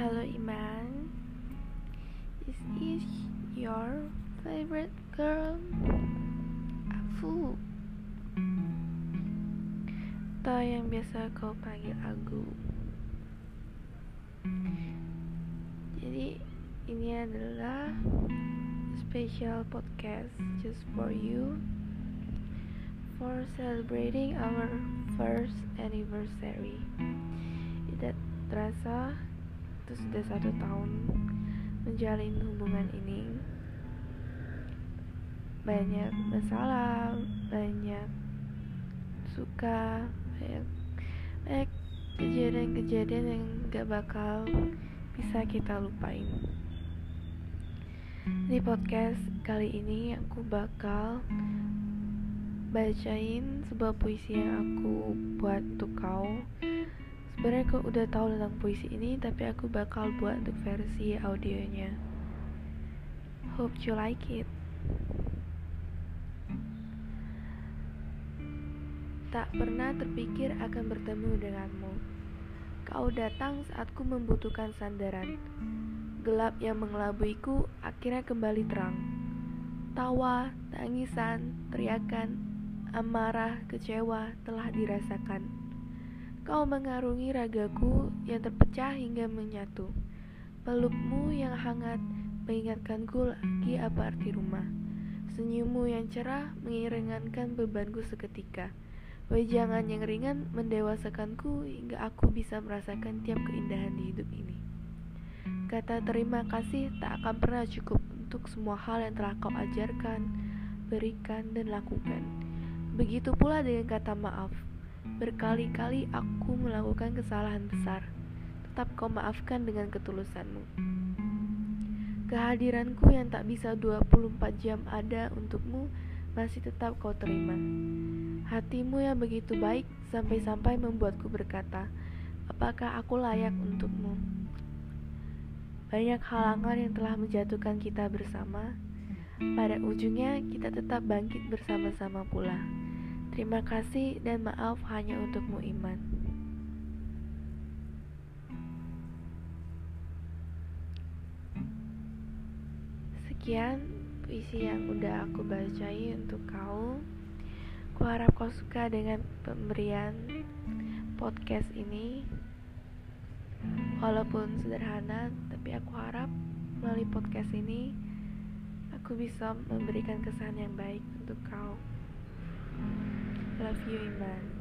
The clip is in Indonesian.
Halo Iman this Is your favorite girl? Aku Atau yang biasa kau panggil aku Jadi ini adalah special podcast just for you for celebrating our first anniversary. Tidak terasa itu sudah satu tahun menjalin hubungan ini banyak masalah banyak suka banyak banyak kejadian-kejadian yang gak bakal bisa kita lupain. Di podcast kali ini aku bakal bacain sebuah puisi yang aku buat untuk kau Sebenarnya aku udah tahu tentang puisi ini, tapi aku bakal buat untuk versi audionya. Hope you like it. Tak pernah terpikir akan bertemu denganmu. Kau datang saat ku membutuhkan sandaran. Gelap yang mengelabuiku akhirnya kembali terang. Tawa, tangisan, teriakan, amarah, kecewa telah dirasakan Kau mengarungi ragaku yang terpecah hingga menyatu. Pelukmu yang hangat mengingatkanku lagi apa arti rumah. Senyummu yang cerah mengiringankan bebanku seketika. Wejangan yang ringan mendewasakanku hingga aku bisa merasakan tiap keindahan di hidup ini. Kata terima kasih tak akan pernah cukup untuk semua hal yang telah kau ajarkan, berikan, dan lakukan. Begitu pula dengan kata maaf Berkali-kali aku melakukan kesalahan besar, tetap kau maafkan dengan ketulusanmu. Kehadiranku yang tak bisa 24 jam ada untukmu masih tetap kau terima. Hatimu yang begitu baik sampai-sampai membuatku berkata, apakah aku layak untukmu? Banyak halangan yang telah menjatuhkan kita bersama. Pada ujungnya, kita tetap bangkit bersama-sama pula. Terima kasih dan maaf hanya untukmu iman. Sekian puisi yang udah aku bacain untuk kau. Ku harap kau suka dengan pemberian podcast ini. Walaupun sederhana, tapi aku harap melalui podcast ini aku bisa memberikan kesan yang baik untuk kau. Love you, Iman.